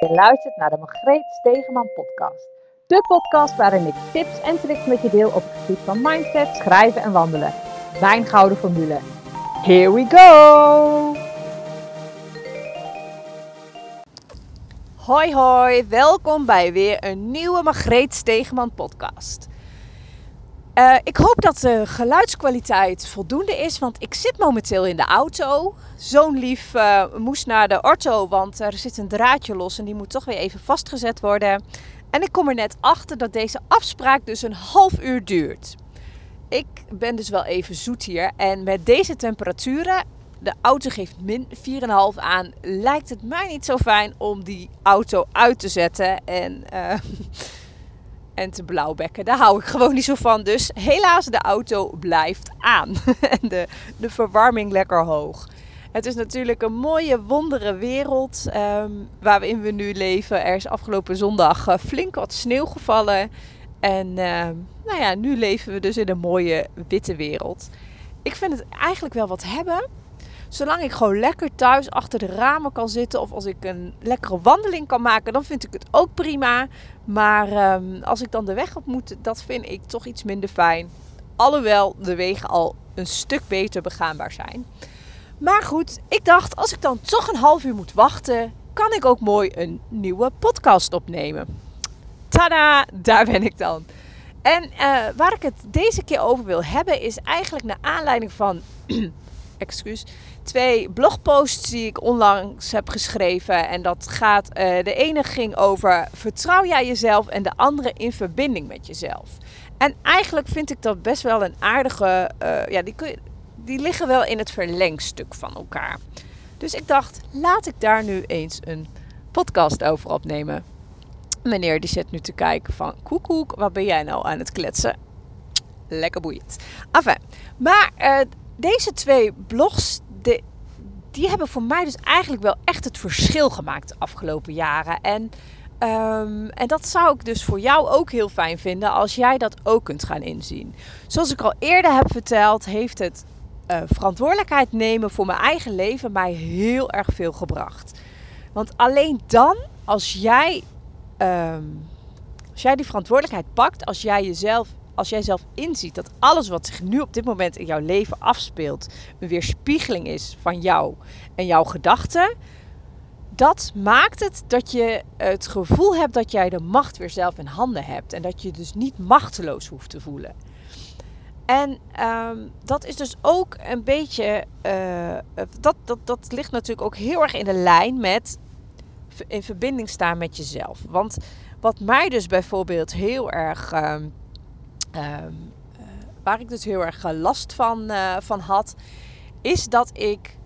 Je luistert naar de Margreet Stegeman podcast. De podcast waarin ik tips en tricks met je deel op het gebied van mindset, schrijven en wandelen. Mijn gouden formule. Here we go! Hoi hoi, welkom bij weer een nieuwe Margreet Stegeman podcast. Uh, ik hoop dat de geluidskwaliteit voldoende is, want ik zit momenteel in de auto. Zo'n lief uh, moest naar de orto, want er zit een draadje los en die moet toch weer even vastgezet worden. En ik kom er net achter dat deze afspraak dus een half uur duurt. Ik ben dus wel even zoet hier en met deze temperaturen, de auto geeft min 4,5 aan, lijkt het mij niet zo fijn om die auto uit te zetten en... Uh, en te blauwbekken. Daar hou ik gewoon niet zo van. Dus helaas, de auto blijft aan. en de, de verwarming lekker hoog. Het is natuurlijk een mooie, wondere wereld um, waarin we nu leven. Er is afgelopen zondag uh, flink wat sneeuw gevallen. En uh, nou ja, nu leven we dus in een mooie witte wereld. Ik vind het eigenlijk wel wat hebben. Zolang ik gewoon lekker thuis achter de ramen kan zitten of als ik een lekkere wandeling kan maken, dan vind ik het ook prima. Maar um, als ik dan de weg op moet, dat vind ik toch iets minder fijn. Alhoewel de wegen al een stuk beter begaanbaar zijn. Maar goed, ik dacht als ik dan toch een half uur moet wachten, kan ik ook mooi een nieuwe podcast opnemen. Tada, daar ben ik dan. En uh, waar ik het deze keer over wil hebben is eigenlijk naar aanleiding van excuus, twee blogposts die ik onlangs heb geschreven. En dat gaat, uh, de ene ging over vertrouw jij jezelf en de andere in verbinding met jezelf. En eigenlijk vind ik dat best wel een aardige, uh, ja, die, kun die liggen wel in het verlengstuk van elkaar. Dus ik dacht, laat ik daar nu eens een podcast over opnemen. Meneer die zit nu te kijken van, koekoek, wat ben jij nou aan het kletsen? Lekker boeiend. Enfin, maar uh, deze twee blogs, de, die hebben voor mij dus eigenlijk wel echt het verschil gemaakt de afgelopen jaren. En, um, en dat zou ik dus voor jou ook heel fijn vinden als jij dat ook kunt gaan inzien. Zoals ik al eerder heb verteld, heeft het uh, verantwoordelijkheid nemen voor mijn eigen leven mij heel erg veel gebracht. Want alleen dan, als jij, um, als jij die verantwoordelijkheid pakt, als jij jezelf als jij zelf inziet dat alles wat zich nu op dit moment in jouw leven afspeelt, een weerspiegeling is van jou en jouw gedachten, dat maakt het dat je het gevoel hebt dat jij de macht weer zelf in handen hebt en dat je dus niet machteloos hoeft te voelen. En um, dat is dus ook een beetje, uh, dat, dat, dat ligt natuurlijk ook heel erg in de lijn met in verbinding staan met jezelf. Want wat mij dus bijvoorbeeld heel erg um, uh, waar ik dus heel erg last van, uh, van had, is dat ik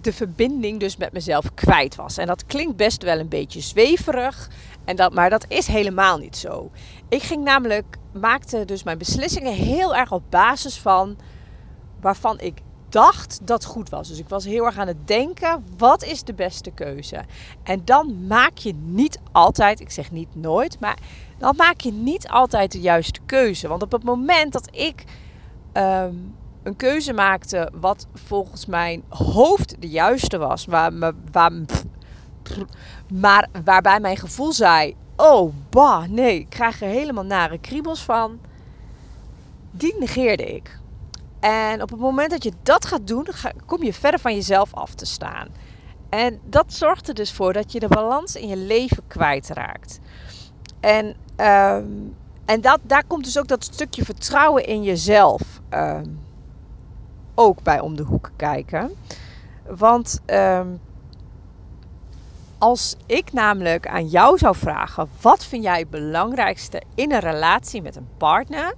de verbinding dus met mezelf kwijt was. En dat klinkt best wel een beetje zweverig, en dat, maar dat is helemaal niet zo. Ik ging namelijk, maakte dus mijn beslissingen heel erg op basis van waarvan ik dacht dat goed was. Dus ik was heel erg aan het denken, wat is de beste keuze? En dan maak je niet altijd, ik zeg niet nooit, maar dan maak je niet altijd de juiste keuze. Want op het moment dat ik um, een keuze maakte wat volgens mijn hoofd de juiste was, waar, maar waarbij mijn gevoel zei: Oh, bah, nee, ik krijg er helemaal nare kriebels van. Die negeerde ik. En op het moment dat je dat gaat doen, kom je verder van jezelf af te staan. En dat zorgt er dus voor dat je de balans in je leven kwijtraakt. En, um, en dat, daar komt dus ook dat stukje vertrouwen in jezelf um, ook bij om de hoek kijken. Want um, als ik namelijk aan jou zou vragen: wat vind jij het belangrijkste in een relatie met een partner?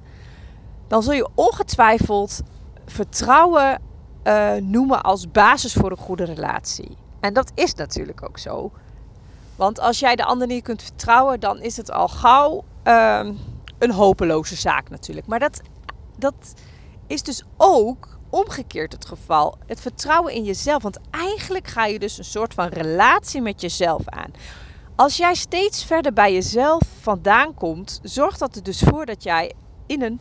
Dan zul je ongetwijfeld vertrouwen uh, noemen als basis voor een goede relatie. En dat is natuurlijk ook zo. Want als jij de ander niet kunt vertrouwen, dan is het al gauw uh, een hopeloze zaak natuurlijk. Maar dat, dat is dus ook omgekeerd het geval. Het vertrouwen in jezelf. Want eigenlijk ga je dus een soort van relatie met jezelf aan. Als jij steeds verder bij jezelf vandaan komt, zorgt dat er dus voor dat jij in een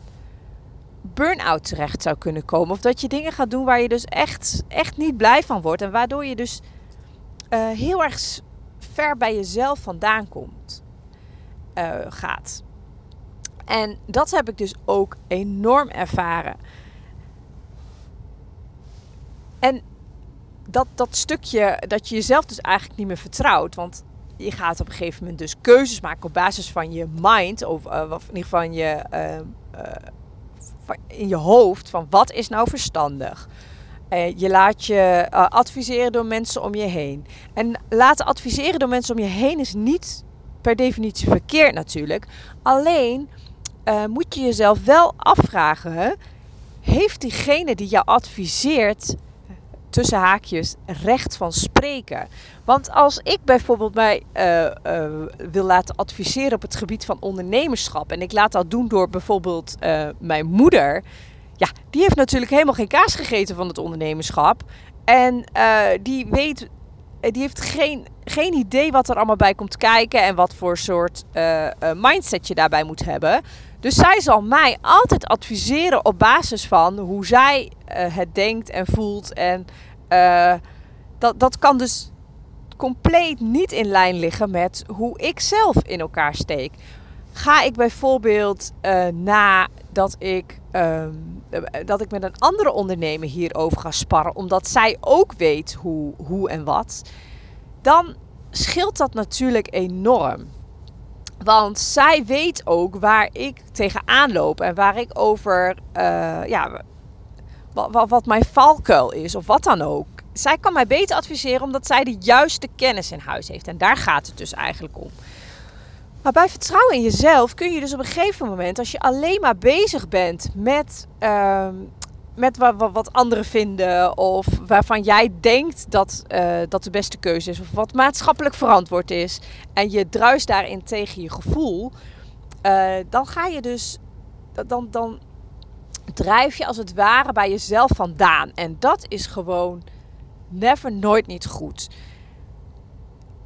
burn-out terecht zou kunnen komen. Of dat je dingen gaat doen waar je dus echt, echt niet blij van wordt. En waardoor je dus uh, heel erg ver bij jezelf vandaan komt, uh, gaat. En dat heb ik dus ook enorm ervaren. En dat, dat stukje dat je jezelf dus eigenlijk niet meer vertrouwt. Want je gaat op een gegeven moment dus keuzes maken op basis van je mind. Of, uh, in ieder geval je, in je hoofd. Van wat is nou verstandig? je laat je adviseren door mensen om je heen. En laten adviseren door mensen om je heen is niet per definitie verkeerd natuurlijk. Alleen moet je jezelf wel afvragen: heeft diegene die jou adviseert tussen haakjes recht van spreken. Want als ik bijvoorbeeld mij uh, uh, wil laten adviseren op het gebied van ondernemerschap en ik laat dat doen door bijvoorbeeld uh, mijn moeder, ja, die heeft natuurlijk helemaal geen kaas gegeten van het ondernemerschap en die weet, die heeft geen, geen idee wat er allemaal bij komt kijken en wat voor soort mindset je daarbij moet hebben. Dus zij zal mij altijd adviseren op basis van hoe zij het denkt en voelt. En dat, dat kan dus compleet niet in lijn liggen met hoe ik zelf in elkaar steek. Ga ik bijvoorbeeld uh, na dat ik, uh, dat ik met een andere ondernemer hierover ga sparren, omdat zij ook weet hoe, hoe en wat, dan scheelt dat natuurlijk enorm. Want zij weet ook waar ik tegenaan loop en waar ik over, uh, ja, wat, wat, mijn valkuil is of wat dan ook. Zij kan mij beter adviseren omdat zij de juiste kennis in huis heeft. En daar gaat het dus eigenlijk om. Maar bij vertrouwen in jezelf kun je dus op een gegeven moment, als je alleen maar bezig bent met, uh, met wat, anderen vinden, of waarvan jij denkt dat uh, dat de beste keuze is, of wat maatschappelijk verantwoord is, en je druist daarin tegen je gevoel, uh, dan ga je dus, dan, dan drijf je als het ware bij jezelf vandaan. En dat is gewoon never, nooit niet goed.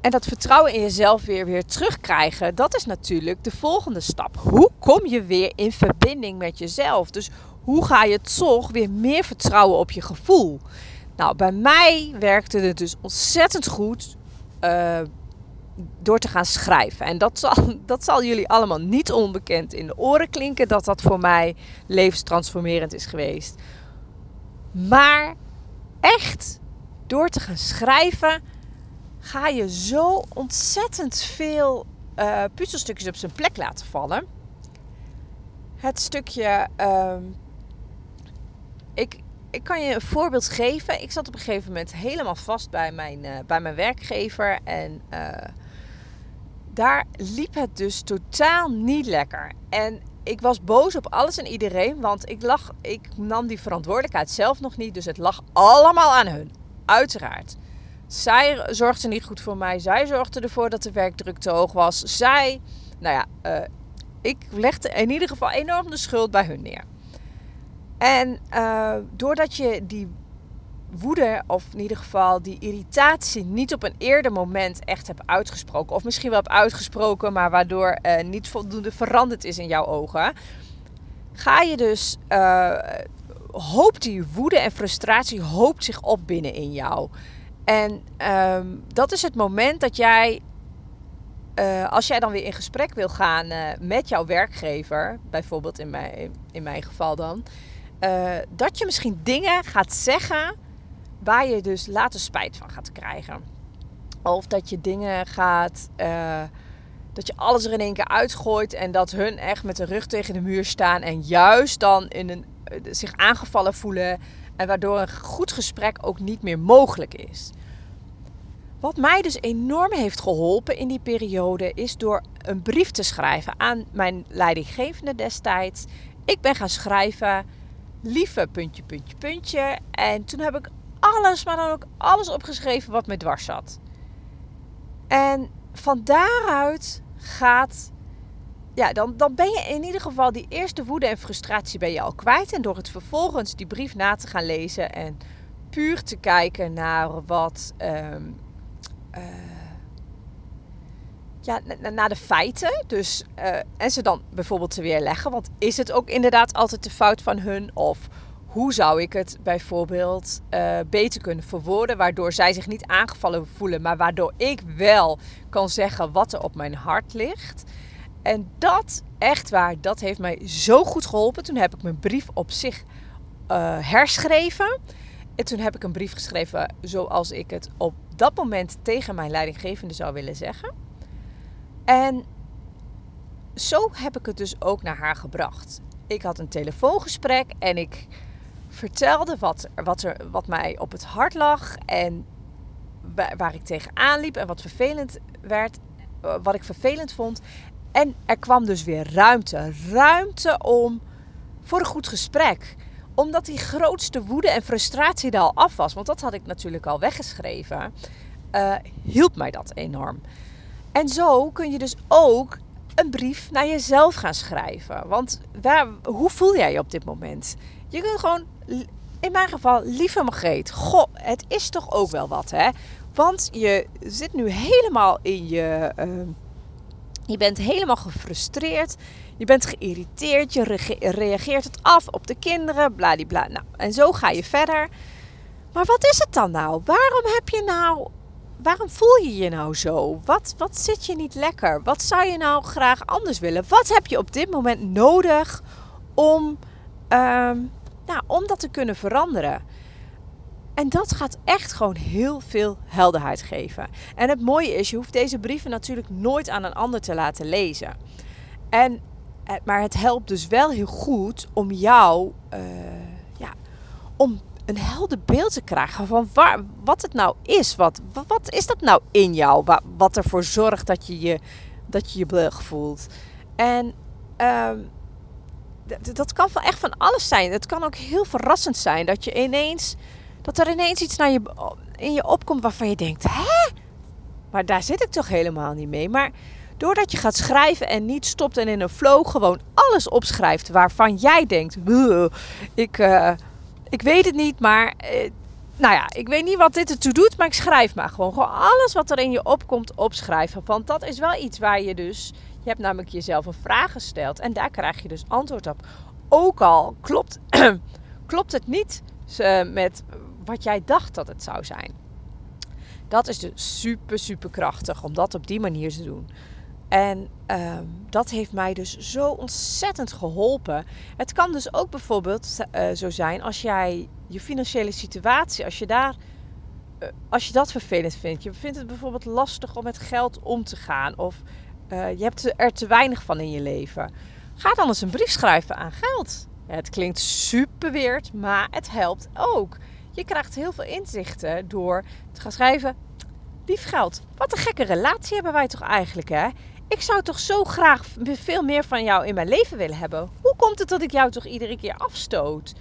En dat vertrouwen in jezelf weer, weer terugkrijgen, dat is natuurlijk de volgende stap. Hoe kom je weer in verbinding met jezelf? Dus hoe ga je toch weer meer vertrouwen op je gevoel? Nou, bij mij werkte het dus ontzettend goed. Uh, door te gaan schrijven. En dat zal, dat zal jullie allemaal niet onbekend in de oren klinken, dat dat voor mij levenstransformerend is geweest. Maar echt, door te gaan schrijven, ga je zo ontzettend veel uh, puzzelstukjes op zijn plek laten vallen. Het stukje. Uh, ik, ik kan je een voorbeeld geven. Ik zat op een gegeven moment helemaal vast bij mijn, uh, bij mijn werkgever. En uh, daar liep het dus totaal niet lekker. En ik was boos op alles en iedereen, want ik, lag, ik nam die verantwoordelijkheid zelf nog niet. Dus het lag allemaal aan hun, uiteraard. Zij zorgde niet goed voor mij. Zij zorgde ervoor dat de werkdruk te hoog was. Zij, nou ja, uh, ik legde in ieder geval enorm de schuld bij hun neer. En uh, doordat je die woede, of in ieder geval die irritatie, niet op een eerder moment echt heb uitgesproken. Of misschien wel heb uitgesproken, maar waardoor uh, niet voldoende veranderd is in jouw ogen. Ga je dus, hoopt die woede en frustratie hoopt zich op binnen in jou. En um, dat is het moment dat jij, uh, als jij dan weer in gesprek wil gaan met jouw werkgever, bijvoorbeeld in mijn, in mijn geval dan. dat je misschien dingen gaat zeggen waar je dus later spijt van gaat krijgen. Of dat je dingen gaat. Dat je alles er in één keer uitgooit. En dat hun echt met de rug tegen de muur staan. En juist dan in een, zich aangevallen voelen. En waardoor een goed gesprek ook niet meer mogelijk is. Wat mij dus enorm heeft geholpen in die periode is door een brief te schrijven aan mijn leidinggevende destijds. Ik ben gaan schrijven, lieve puntje, puntje, puntje. En toen heb ik alles, maar dan ook alles opgeschreven wat me dwars zat. En van daaruit gaat. Ja, dan, dan ben je in ieder geval die eerste woede en frustratie ben je al kwijt. En door het vervolgens die brief na te gaan lezen en puur te kijken naar wat. Um, uh, ja, naar de feiten. Dus, uh, en ze dan bijvoorbeeld te weerleggen. Want is het ook inderdaad altijd de fout van hun? Of hoe zou ik het bijvoorbeeld uh, beter kunnen verwoorden, waardoor zij zich niet aangevallen voelen, maar waardoor ik wel kan zeggen wat er op mijn hart ligt. En dat, echt waar, dat heeft mij zo goed geholpen. Toen heb ik mijn brief op zich uh, herschreven. En toen heb ik een brief geschreven zoals ik het op dat moment tegen mijn leidinggevende zou willen zeggen. En zo heb ik het dus ook naar haar gebracht. Ik had een telefoongesprek en ik vertelde wat, wat, er, wat mij op het hart lag en waar ik tegenaan liep en wat vervelend werd, eh, wat ik vervelend vond. En er kwam dus weer ruimte. Ruimte om voor een goed gesprek. Omdat die grootste woede en frustratie er al af was. Want dat had ik natuurlijk al weggeschreven. Uh, hielp mij dat enorm. En zo kun je dus ook een brief naar jezelf gaan schrijven. Want waar, hoe voel jij je op dit moment? Je kunt gewoon, in mijn geval, lieve Margreet. Goh, het is toch ook wel wat, hè? Want je zit nu helemaal in je. Uh, je bent helemaal gefrustreerd. Je bent geïrriteerd. Je reageert het af op de kinderen. Bladibla. Nou, en zo ga je verder. Maar wat is het dan nou? Waarom heb je nou. Waarom voel je je nou zo? Wat, wat zit je niet lekker? Wat zou je nou graag anders willen? Wat heb je op dit moment nodig om, ehm, nou, om dat te kunnen veranderen? En dat gaat echt gewoon heel veel helderheid geven. En het mooie is, je hoeft deze brieven natuurlijk nooit aan een ander te laten lezen. En, eh, maar het helpt dus wel heel goed om jou, uh, ja, om een helder beeld te krijgen van wat het nou is. Wat, wat is dat nou in jou? Wat, wat ervoor zorgt dat je je, dat je, je voelt. En uh, dat kan wel echt van alles zijn. Het kan ook heel verrassend zijn dat je ineens dat er ineens iets naar je, in je opkomt waarvan je denkt: hè? Maar daar zit ik toch helemaal niet mee. Maar doordat je gaat schrijven en niet stopt en in een flow gewoon alles opschrijft waarvan jij denkt: ik, uh, ik weet het niet, maar. Uh, nou ja, ik weet niet wat dit ertoe doet, maar ik schrijf maar gewoon. Gewoon alles wat er in je opkomt opschrijven. Want dat is wel iets waar je dus. Je hebt namelijk jezelf een vraag gesteld en daar krijg je dus antwoord op. Ook al klopt, klopt het niet uh, met wat jij dacht dat het zou zijn. Dat is dus super, super krachtig om dat op die manier te doen. En ehm, dat heeft mij dus zo ontzettend geholpen. Het kan dus ook bijvoorbeeld uh, zo zijn als jij je financiële situatie, als je daar, uh, als je dat vervelend vindt. Je vindt het bijvoorbeeld lastig om met geld om te gaan. Of uh, je hebt er te weinig van in je leven. Ga dan eens een brief schrijven aan geld. Het klinkt super weird, maar het helpt ook. Je krijgt heel veel inzichten door te gaan schrijven. Lief geld, wat een gekke relatie hebben wij toch eigenlijk, hè? Ik zou toch zo graag veel meer van jou in mijn leven willen hebben. Hoe komt het dat ik jou toch iedere keer afstoot?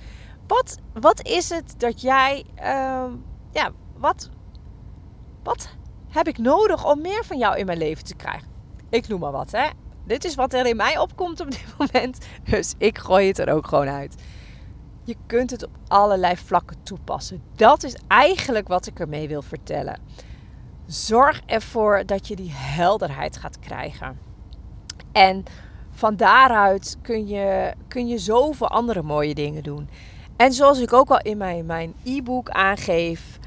Wat, wat is het dat jij, uh, ja, wat, wat heb ik nodig om meer van jou in mijn leven te krijgen? Ik noem maar wat, hè? Dit is wat er in mij opkomt op dit moment. Dus ik gooi het er ook gewoon uit. Je kunt het op allerlei vlakken toepassen. Dat is eigenlijk wat ik ermee wil vertellen. Zorg ervoor dat je die helderheid gaat krijgen. En van daaruit kun je, kun je zoveel andere mooie dingen doen. En zoals ik ook al in mijn, mijn e-book aangeef,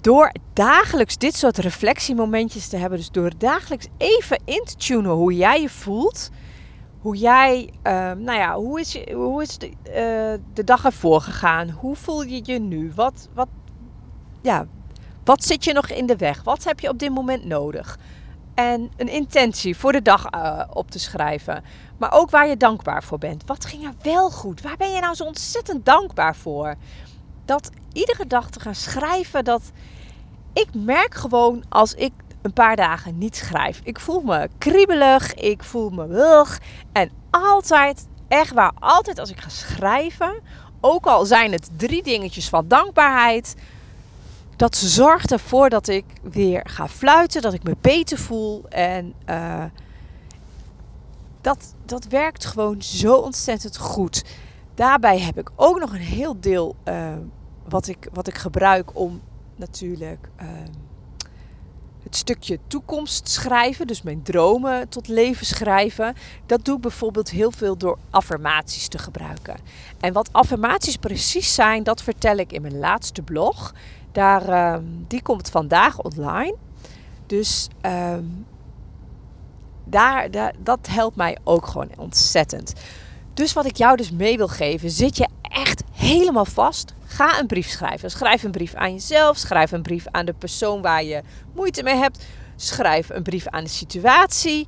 door dagelijks dit soort reflectiemomentjes te hebben, dus door dagelijks even in te tunen hoe jij je voelt, hoe jij, ehm, nou ja, hoe is, hoe is de, uh, de dag ervoor gegaan? Hoe voel je je nu? Wat, wat, ja, wat zit je nog in de weg? Wat heb je op dit moment nodig? En een intentie voor de dag uh, op te schrijven. Maar ook waar je dankbaar voor bent. Wat ging er wel goed? Waar ben je nou zo ontzettend dankbaar voor? Dat iedere dag te gaan schrijven, dat ik merk gewoon als ik een paar dagen niet schrijf. Ik voel me kriebelig, ik voel me wilg. En altijd, echt waar, altijd als ik ga schrijven, ook al zijn het drie dingetjes van dankbaarheid, dat zorgt ervoor dat ik weer ga fluiten, dat ik me beter voel. En uh, dat, dat werkt gewoon zo ontzettend goed. Daarbij heb ik ook nog een heel deel uh, wat, ik, wat ik gebruik om natuurlijk. Uh, stukje toekomst schrijven, dus mijn dromen tot leven schrijven, dat doe ik bijvoorbeeld heel veel door affirmaties te gebruiken. En wat affirmaties precies zijn, dat vertel ik in mijn laatste blog. Daar, ehm, die komt vandaag online. Dus ehm, daar, daar, dat helpt mij ook gewoon ontzettend. Dus wat ik jou dus mee wil geven, zit je echt helemaal vast? Ga een brief schrijven. Schrijf een brief aan jezelf, schrijf een brief aan de persoon waar je moeite mee hebt, schrijf een brief aan de situatie.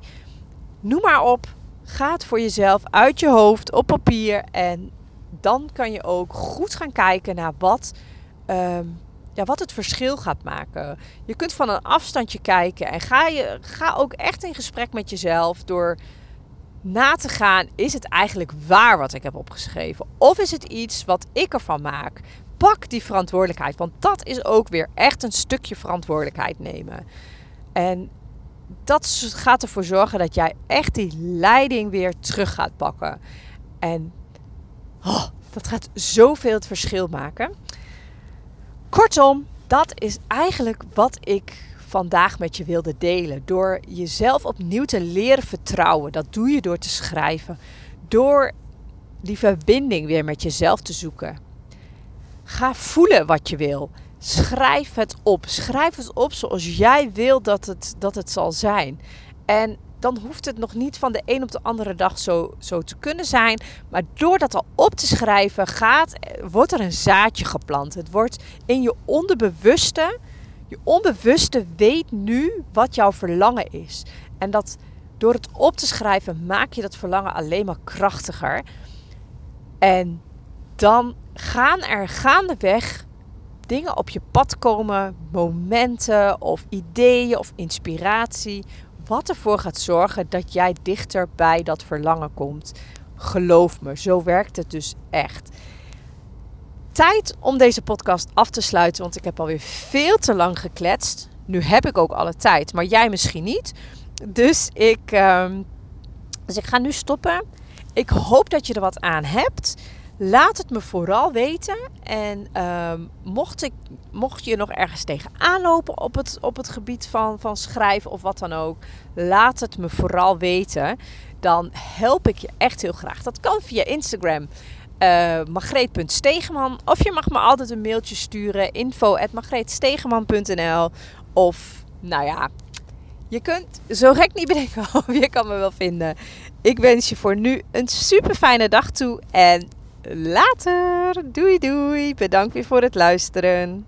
Noem maar op. Ga het voor jezelf uit je hoofd op papier en dan kan je ook goed gaan kijken naar wat ehm, ja, wat het verschil gaat maken. Je kunt van een afstandje kijken en ga, je, ga ook echt in gesprek met jezelf door na te gaan: is het eigenlijk waar wat ik heb opgeschreven? Of is het iets wat ik ervan maak? Pak die verantwoordelijkheid, want dat is ook weer echt een stukje verantwoordelijkheid nemen. En dat gaat ervoor zorgen dat jij echt die leiding weer terug gaat pakken. En oh, dat gaat zoveel het verschil maken. Kortom, dat is eigenlijk wat ik vandaag met je wilde delen. Door jezelf opnieuw te leren vertrouwen. Dat doe je door te schrijven. Door die verbinding weer met jezelf te zoeken. Ga voelen wat je wil. Schrijf het op. Schrijf het op zoals jij wil dat het, dat het zal zijn. En dan hoeft het nog niet van de een op de andere dag zo, zo te kunnen zijn. Maar door dat al op te schrijven, gaat, wordt er een zaadje geplant. Het wordt in je onderbewuste. Je onbewuste weet nu wat jouw verlangen is. En dat door het op te schrijven maak je dat verlangen alleen maar krachtiger. En dan gaan er gaandeweg dingen op je pad komen, momenten of ideeën of inspiratie, wat ervoor gaat zorgen dat jij dichter bij dat verlangen komt. Geloof me, zo werkt het dus echt. Tijd om deze podcast af te sluiten, want ik heb alweer veel te lang gekletst. Nu heb ik ook alle tijd, maar jij misschien niet. Dus ik, uh, dus ik ga nu stoppen. Ik hoop dat je er wat aan hebt. Laat het me vooral weten. En uh, mocht, ik, mocht je nog ergens tegenaan lopen op het, op het gebied van, van schrijven of wat dan ook, laat het me vooral weten. Dan help ik je echt heel graag. Dat kan via Instagram. Uh, Margreet.stegeman. Of je mag me altijd een mailtje sturen. Info Of nou ja, je kunt zo gek niet bedenken of je kan me wel vinden. Ik wens je voor nu een super fijne dag toe en later. Doei doei. Bedankt weer voor het luisteren.